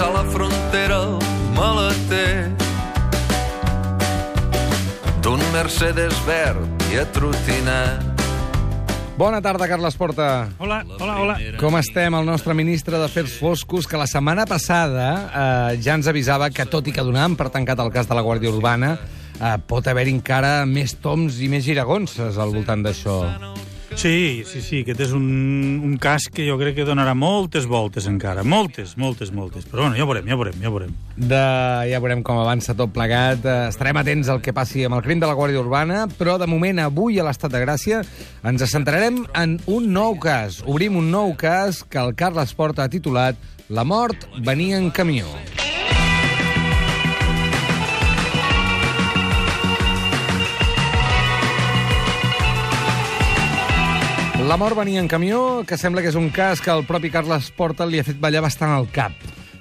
Passar la frontera al maleter d'un Mercedes verd i atrotinat. Bona tarda, Carles Porta. Hola, hola, hola. Com estem? El nostre ministre d'Afers Foscos, que la setmana passada eh, ja ens avisava que, tot i que donàvem per tancat el cas de la Guàrdia Urbana, eh, pot haver-hi encara més toms i més giragonses al voltant d'això. Sí, sí, sí, aquest és un, un cas que jo crec que donarà moltes voltes encara. Moltes, moltes, moltes. Però bueno, ja veurem, ja veurem, ja veurem. De, ja veurem com avança tot plegat. Eh, estarem atents al que passi amb el crim de la Guàrdia Urbana, però de moment avui a l'Estat de Gràcia ens centrarem en un nou cas. Obrim un nou cas que el Carles Porta ha titulat La mort venia en camió. La mort venia en camió, que sembla que és un cas que el propi Carles Porta li ha fet ballar bastant al cap.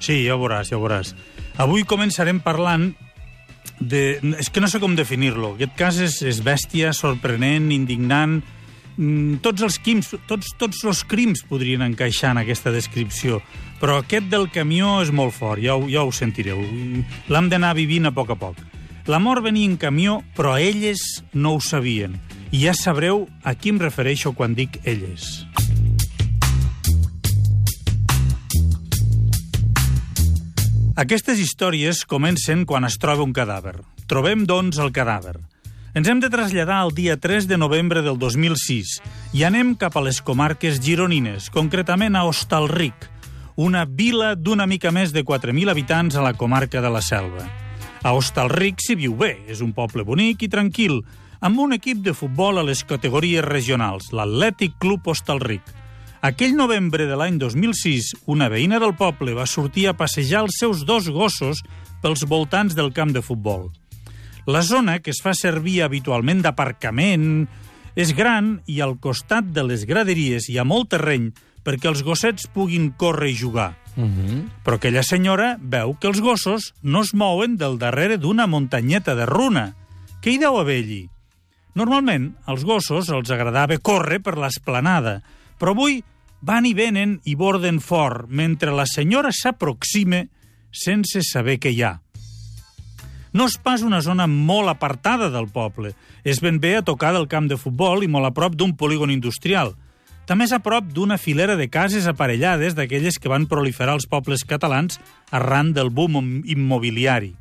Sí, ja ho veuràs, ja ho veuràs. Avui començarem parlant de... És que no sé com definir-lo. Aquest cas és, és bèstia, sorprenent, indignant... Mm, Tots els, crims, tots, tots els crims podrien encaixar en aquesta descripció, però aquest del camió és molt fort, ja ho, ja ho sentireu. L'hem d'anar vivint a poc a poc. La mort venia en camió, però elles no ho sabien. I ja sabreu a qui em refereixo quan dic elles. Aquestes històries comencen quan es troba un cadàver. Trobem, doncs, el cadàver. Ens hem de traslladar al dia 3 de novembre del 2006 i anem cap a les comarques gironines, concretament a Hostalric, una vila d'una mica més de 4.000 habitants a la comarca de la Selva. A Hostalric s'hi viu bé, és un poble bonic i tranquil, amb un equip de futbol a les categories regionals, l'Atlètic Club Hostalric. Aquell novembre de l'any 2006, una veïna del poble va sortir a passejar els seus dos gossos pels voltants del camp de futbol. La zona, que es fa servir habitualment d'aparcament, és gran i al costat de les graderies hi ha molt terreny perquè els gossets puguin córrer i jugar. Uh -huh. Però aquella senyora veu que els gossos no es mouen del darrere d'una muntanyeta de runa. Què hi deu haver allí? Normalment, als gossos els agradava córrer per l'esplanada, però avui van i venen i borden fort, mentre la senyora s'aproxima sense saber què hi ha. No és pas una zona molt apartada del poble. És ben bé a tocar del camp de futbol i molt a prop d'un polígon industrial. També és a prop d'una filera de cases aparellades d'aquelles que van proliferar els pobles catalans arran del boom immobiliari.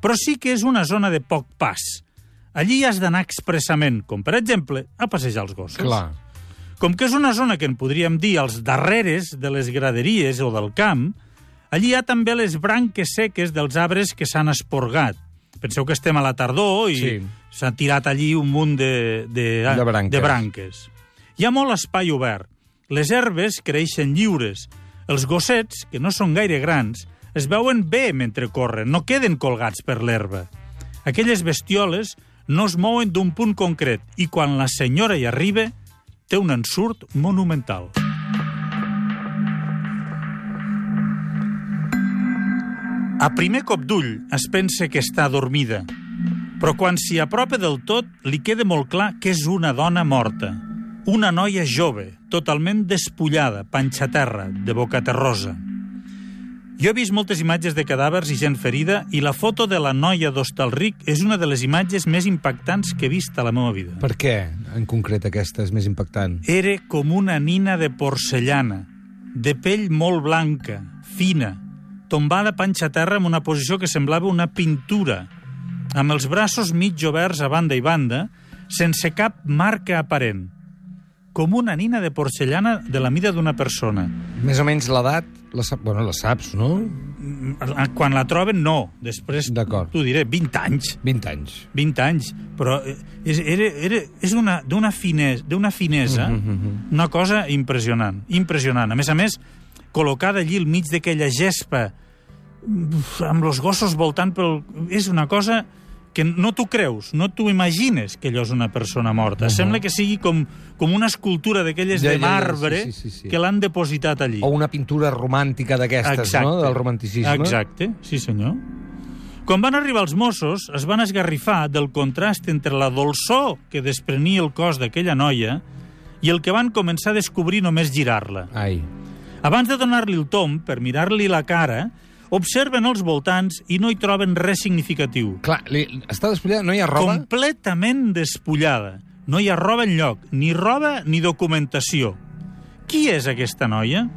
Però sí que és una zona de poc pas. Allí has d'anar expressament, com per exemple a passejar els gossos. Clar. Com que és una zona que en podríem dir als darreres de les graderies o del camp, allí hi ha també les branques seques dels arbres que s'han esporgat. Penseu que estem a la tardor i Sí. s'ha tirat allí un munt de, de, De branques. de branques. Hi ha molt espai obert. Les herbes creixen lliures. Els gossets, que no són gaire grans, es veuen bé mentre corren, no queden colgats per l'herba. Aquelles bestioles no es mouen d'un punt concret i quan la senyora hi arriba té un ensurt monumental. A primer cop d'ull es pensa que està dormida, però quan s'hi apropa del tot li queda molt clar que és una dona morta. Una noia jove, totalment despullada, panxa terra, de boca terrosa. Jo he vist moltes imatges de cadàvers i gent ferida i la foto de la noia d'Hostalric és una de les imatges més impactants que he vist a la meva vida. Per què, en concret, aquesta és més impactant? Era com una nina de porcellana, de pell molt blanca, fina, tombada panxa a terra en una posició que semblava una pintura, amb els braços mig oberts a banda i banda, sense cap marca aparent, com una nina de porcellana de la mida d'una persona. Més o menys l'edat, la, sap- bueno, la saps, no? Quan la troben, no. Després t'ho diré, 20 anys. 20 anys. 20 anys, però eh, és, era, era, és d'una finesa, finesa Mhm, mhm. una cosa impressionant, impressionant. A més a més, col·locada allí al mig d'aquella gespa, amb els gossos voltant pel... És una cosa que no t'ho creus, no t'ho imagines que allò és una persona morta. Uh -huh. Sembla que sigui com, com una escultura d'aquelles Ja, de ja, ja, marbre sí, sí, sí, sí. que l'han depositat allí. O una pintura romàntica d'aquestes, no?, del romanticisme. Exacte, sí senyor. Quan van arribar els Mossos, es van esgarrifar del contrast entre la dolçor que desprenia el cos d'aquella noia i el que van començar a descobrir només girar-la. Ai. Abans de donar-li el tom, per mirar-li la cara, observen els voltants i no hi troben res significatiu. Clar, li, està despullada, no hi ha roba? Completament despullada. No hi ha roba enlloc, ni roba ni documentació. Qui és aquesta noia?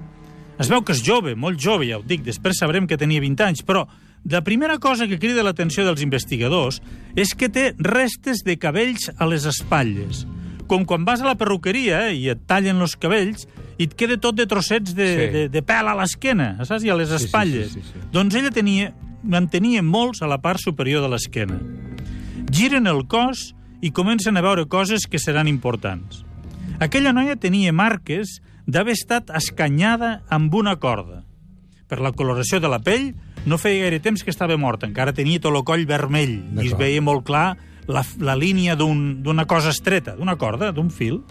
Es veu que és jove, molt jove, ja ho dic, després sabrem que tenia 20 anys, però la primera cosa que crida l'atenció dels investigadors és que té restes de cabells a les espatlles. Com quan vas a la perruqueria eh, i et tallen els cabells i et queda tot de trossets de, Sí. de, de pèl a l'esquena, saps? I a les Sí, sí, espatlles. sí, sí, sí. Doncs ella tenia, en tenia molts a la part superior de l'esquena. Giren el cos i comencen a veure coses que seran importants. Aquella noia tenia marques d'haver estat escanyada amb una corda. Per la coloració de la pell, no feia gaire temps que estava morta, encara tenia tot el coll vermell i es veia molt clar la, la línia d'un- d'una cosa estreta, d'una corda, d'un fil.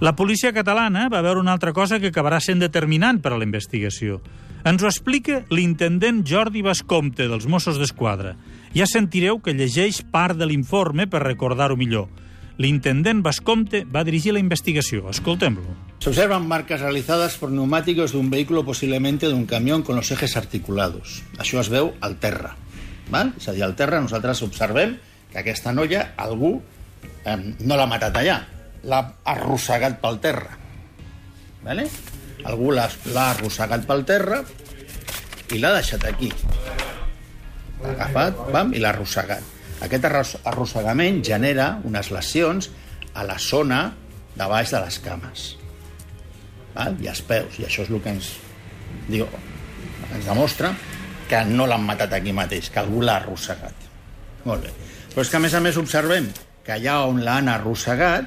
La policia catalana va veure una altra cosa que acabarà sent determinant per a la investigació. Ens ho explica l'intendent Jordi Bascompte dels Mossos d'Esquadra. Ja sentireu que llegeix part de l'informe per recordar-ho millor. L'intendent Bascompte va dirigir la investigació. Escoltem-lo. Se observan marcas realizadas por neumáticos de un vehículo, posiblemente de un camión, con los ejes articulados. Això es veu al terra. Val? És a dir, al terra nosaltres observem que aquesta noia, algú eh, no l'ha matat allà, l'ha arrossegat pel terra. Vale? Algú l'ha arrossegat pel terra i l'ha deixat aquí. L'ha agafat, pam, i l'ha arrossegat. Aquest arros- arrossegament genera unes lesions a la zona de baix de les cames val? i als peus, i això és el que ens diu, ens demostra que no l'han matat aquí mateix, que algú l'ha arrossegat. Molt bé. Però és que, a més a més, observem que allà on l'han arrossegat,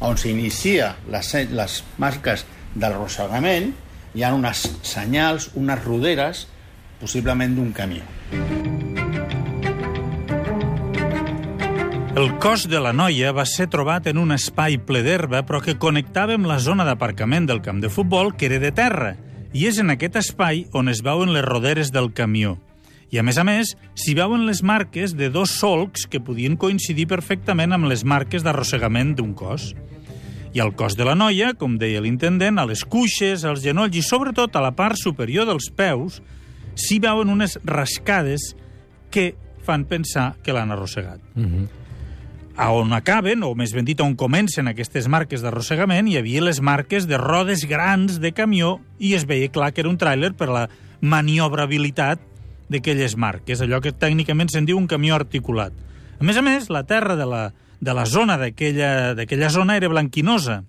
on s'inicia les, les marques del arrossegament, hi ha unes senyals, unes roderes, possiblement d'un camió. El cos de la noia va ser trobat en un espai ple d'herba, però que connectava amb la zona d'aparcament del camp de futbol, que era de terra, i és en aquest espai on es veuen les roderes del camió. I, a més a més, s'hi veuen les marques de dos solcs que podien coincidir perfectament amb les marques d'arrossegament d'un cos. I al cos de la noia, com deia l'intendent, a les cuixes, als genolls i sobretot a la part superior dels peus, s'hi veuen unes rascades que fan pensar que l'han arrossegat a on acaben, o més ben dit, on comencen aquestes marques d'arrossegament, hi havia les marques de rodes grans de camió i es veia clar que era un tràiler per la maniobrabilitat d'aquelles marques, allò que tècnicament se'n diu un camió articulat. A més a més, la terra de la, de la zona d'aquella zona era blanquinosa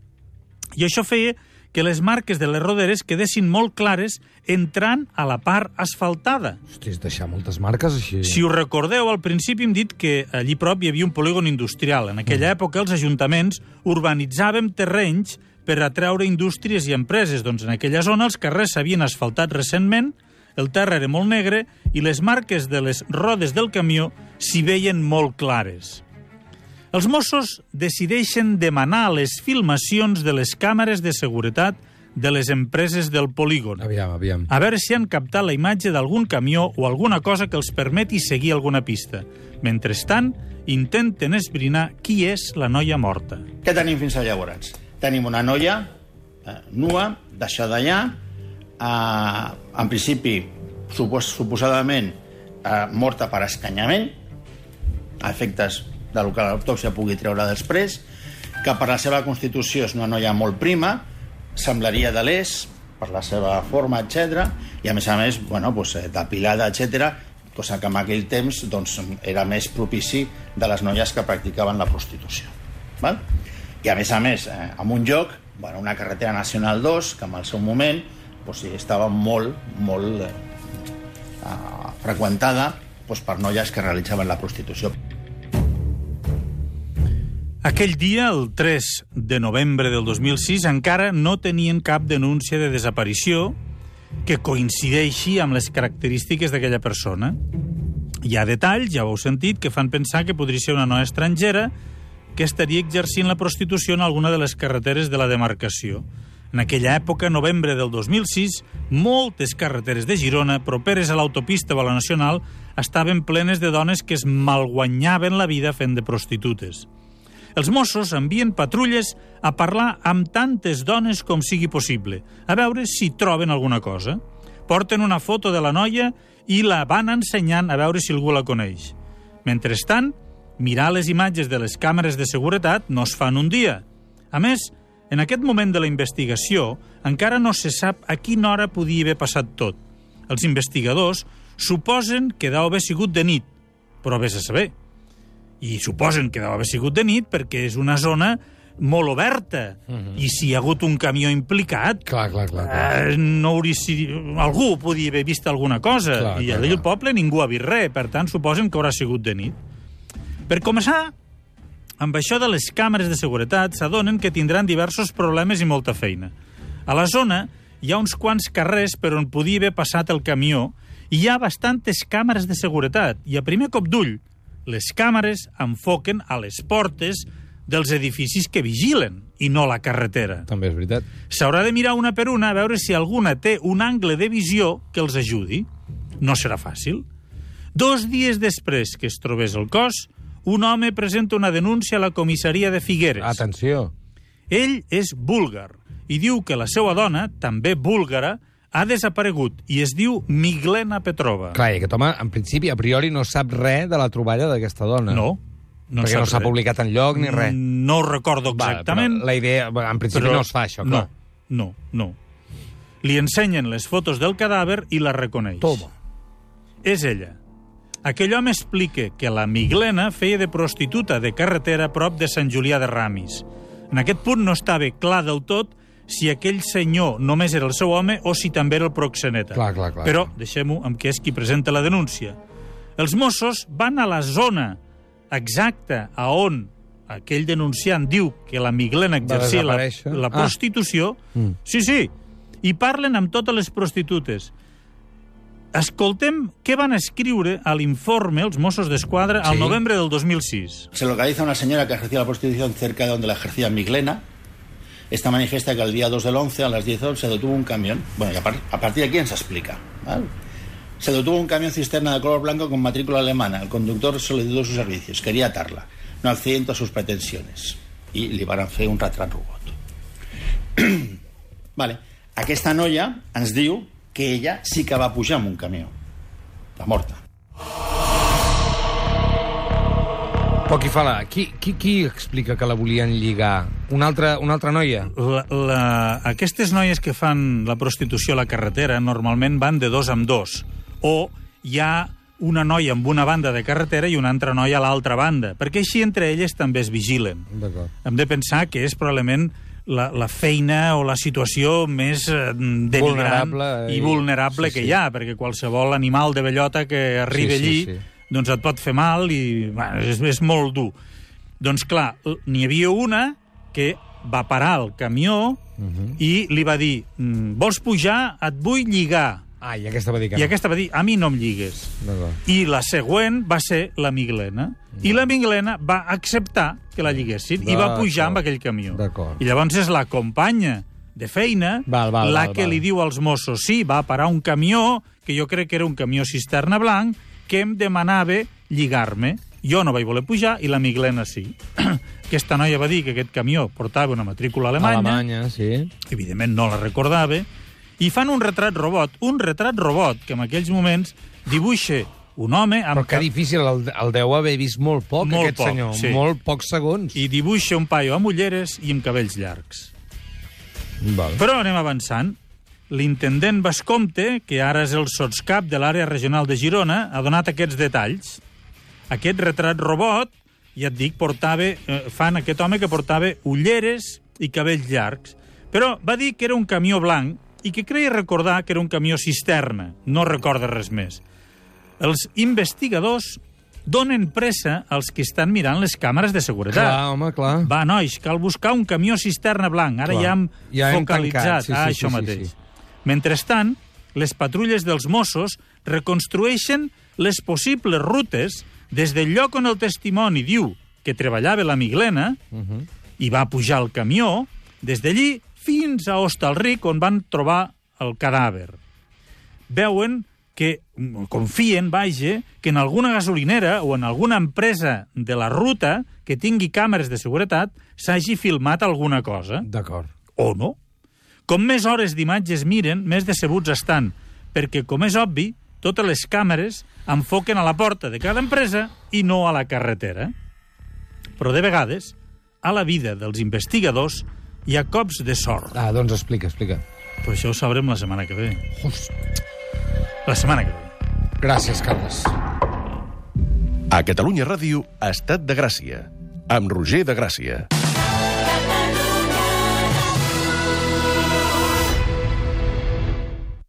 i això feia que les marques de les roderes quedessin molt clares entrant a la part asfaltada. Hosti, és deixar moltes marques així. Si us recordeu, al principi hem dit que allí prop hi havia un polígon industrial. En aquella època els ajuntaments urbanitzàvem terrenys per atreure indústries i empreses. Doncs en aquella zona els carrers s'havien asfaltat recentment, el terra era molt negre i les marques de les rodes del camió s'hi veien molt clares. Els Mossos decideixen demanar les filmacions de les càmeres de seguretat de les empreses del polígon Aviam, aviam. a veure si han captat la imatge d'algun camió o alguna cosa que els permeti seguir alguna pista. Mentrestant, intenten esbrinar qui és la noia morta. Què tenim fins a llavors? Tenim una noia eh, nua, deixada allà, eh, en principi, supos suposadament, eh, morta per escanyament, a efectes del que l'autòpsia pugui treure després, que per la seva constitució és una noia molt prima, semblaria de l'est, per la seva forma, etc. i a més a més, bueno, pues, eh, depilada, etc cosa que en aquell temps doncs, era més propici de les noies que practicaven la prostitució. Val? I a més a més, eh, en un lloc, bueno, una carretera nacional 2, que en el seu moment doncs, sí, estava molt, molt eh, eh, freqüentada doncs, per noies que realitzaven la prostitució. Aquell dia, el 3 de novembre del 2006, encara no tenien cap denúncia de desaparició que coincideixi amb les característiques d'aquella persona. Hi ha detalls, ja ho heu sentit, que fan pensar que podria ser una noia estrangera que estaria exercint la prostitució en alguna de les carreteres de la demarcació. En aquella època, novembre del 2006, moltes carreteres de Girona, properes a l'autopista a la Nacional, estaven plenes de dones que es malguanyaven la vida fent de prostitutes. Els Mossos envien patrulles a parlar amb tantes dones com sigui possible, a veure si troben alguna cosa. Porten una foto de la noia i la van ensenyant a veure si algú la coneix. Mentrestant, mirar les imatges de les càmeres de seguretat no es fan un dia. A més, en aquest moment de la investigació encara no se sap a quina hora podia haver passat tot. Els investigadors suposen que deu haver sigut de nit, però vés a saber. I suposen que deu haver sigut de nit perquè és una zona molt oberta. Uh -huh. I si hi ha hagut un camió implicat, Clar, clar, clar. clar. eh, no hauria si... algú podia haver vist alguna cosa. Clar, I allà al poble ningú ha vist res, per tant, suposen que haurà sigut de nit. Per començar, amb això de les càmeres de seguretat s'adonen que tindran diversos problemes i molta feina. A la zona hi ha uns quants carrers per on podia haver passat el camió i hi ha bastantes càmeres de seguretat. I a primer cop d'ull, les càmeres enfoquen a les portes dels edificis que vigilen i no la carretera. També és veritat. S'haurà de mirar una per una a veure si alguna té un angle de visió que els ajudi. No serà fàcil. Dos dies després que es trobés el cos, un home presenta una denúncia a la comissaria de Figueres. Atenció. Ell és búlgar i diu que la seva dona, també búlgara, ha desaparegut i es diu Miglena Petrova. Clar, i aquest home, en principi, a priori, no sap res de la troballa d'aquesta dona. No, no perquè no s'ha publicat en lloc ni res. No ho recordo exactament. però la idea, en principi, no es fa això, clar. No, no, no. Li ensenyen les fotos del cadàver i la reconeix. Toma. És ella. Aquell home explica que la Miglena feia de prostituta de carretera prop de Sant Julià de Ramis. En aquest punt no estava clar del tot si aquell senyor només era el seu home o si també era el proxeneta. Clar, clar, clar. Però deixem-ho amb que és qui presenta la denúncia. Els Mossos van a la zona exacta a on aquell denunciant diu que la Miglena exercia la, la Ah. prostitució. Mm. Sí, sí. I parlen amb totes les prostitutes. Escoltem què van escriure a l'informe els Mossos d'Esquadra al Sí. novembre del 2006. Se localiza una señora que ejercía la prostitución cerca de donde la ejercía Miglena. Esta manifiesta que el día 2 del 11 a las 10 horas se detuvo un camión. Bueno, y a, par- a partir de aquí se explica. ¿vale? Se detuvo un camión cisterna de color blanco con matrícula alemana. El conductor solicitó sus servicios. Quería atarla. No accediendo a sus pretensiones. I li van fer un retrat robot. vale. Aquesta noia ens diu que ella sí que va pujar amb un camió. La morta. Però qui fa la... Qui, qui, qui explica que la volien lligar? Una altra, una altra noia? La, la, aquestes noies que fan la prostitució a la carretera normalment van de dos amb dos. O hi ha una noia amb una banda de carretera i una altra noia a l'altra banda, perquè així entre elles també es vigilen. D'acord. Hem de pensar que és probablement la, la feina o la situació més eh, denigrant Vulnerable i, i- vulnerable sí, que sí. hi ha, perquè qualsevol animal de bellota que arribi Sí, sí, allí sí. doncs et pot fer mal i bueno, és, és molt dur. Doncs clar, n'hi havia una que va parar el camió Mhm. i li va dir "Mm, vols pujar? Et vull lligar. Ah, i aquesta va dir que I no. aquesta va dir, a mi no em lligues. I la següent va ser la Miglena. I la Miglena va acceptar que la lliguessin i va pujar amb aquell camió. I llavors és la companya de feina Val, val, la val, que val. li diu als Mossos sí, va parar un camió, que jo crec que era un camió cisterna blanc, que em demanava lligar-me. Jo no vaig voler pujar i la Miglena sí. Aquesta noia va dir que aquest camió portava una matrícula alemanya, Alemanya, sí. evidentment no la recordava, i fan un retrat robot, un retrat robot que en aquells moments dibuixa un home amb Però que difícil, el, el deu haver vist molt poc, Molt aquest poc, senyor. sí. Molt pocs segons. i dibuixa un paio amb ulleres i amb cabells llargs. Val. Però anem avançant. L'intendent Bascomte, que ara és el sotscap de l'àrea regional de Girona, ha donat aquests detalls. Aquest retrat robot, ja et dic, portava, eh, fan aquest home que portava ulleres i cabells llargs. Però va dir que era un camió blanc i que creia recordar que era un camió cisterna. No recorda res més. Els investigadors donen pressa als que estan mirant les càmeres de seguretat. Clar, home, clar. Va, nois, cal buscar un camió cisterna blanc. Ara Clar. ja hem Ja hem focalitzat sí, ah, sí, això sí, sí, mateix. sí. Mentrestant, les patrulles dels Mossos reconstrueixen les possibles rutes des del lloc on el testimoni diu que treballava la Miglena uh -huh. i va pujar al camió, des d'allí fins a Hostalric, on van trobar el cadàver. Veuen que confien, vaja, que en alguna gasolinera o en alguna empresa de la ruta que tingui càmeres de seguretat s'hagi filmat alguna cosa. D'acord. O no. Com més hores d'imatges miren, més decebuts estan, perquè, com és obvi, totes les càmeres enfoquen a la porta de cada empresa i no a la carretera. Però de vegades, a la vida dels investigadors hi ha cops de sort. Ah, doncs explica, explica. Però això ho sabrem la setmana que ve. Host... La setmana que ve. Gràcies, Carles. A Catalunya Ràdio, Estat de Gràcia, amb Roger de Gràcia.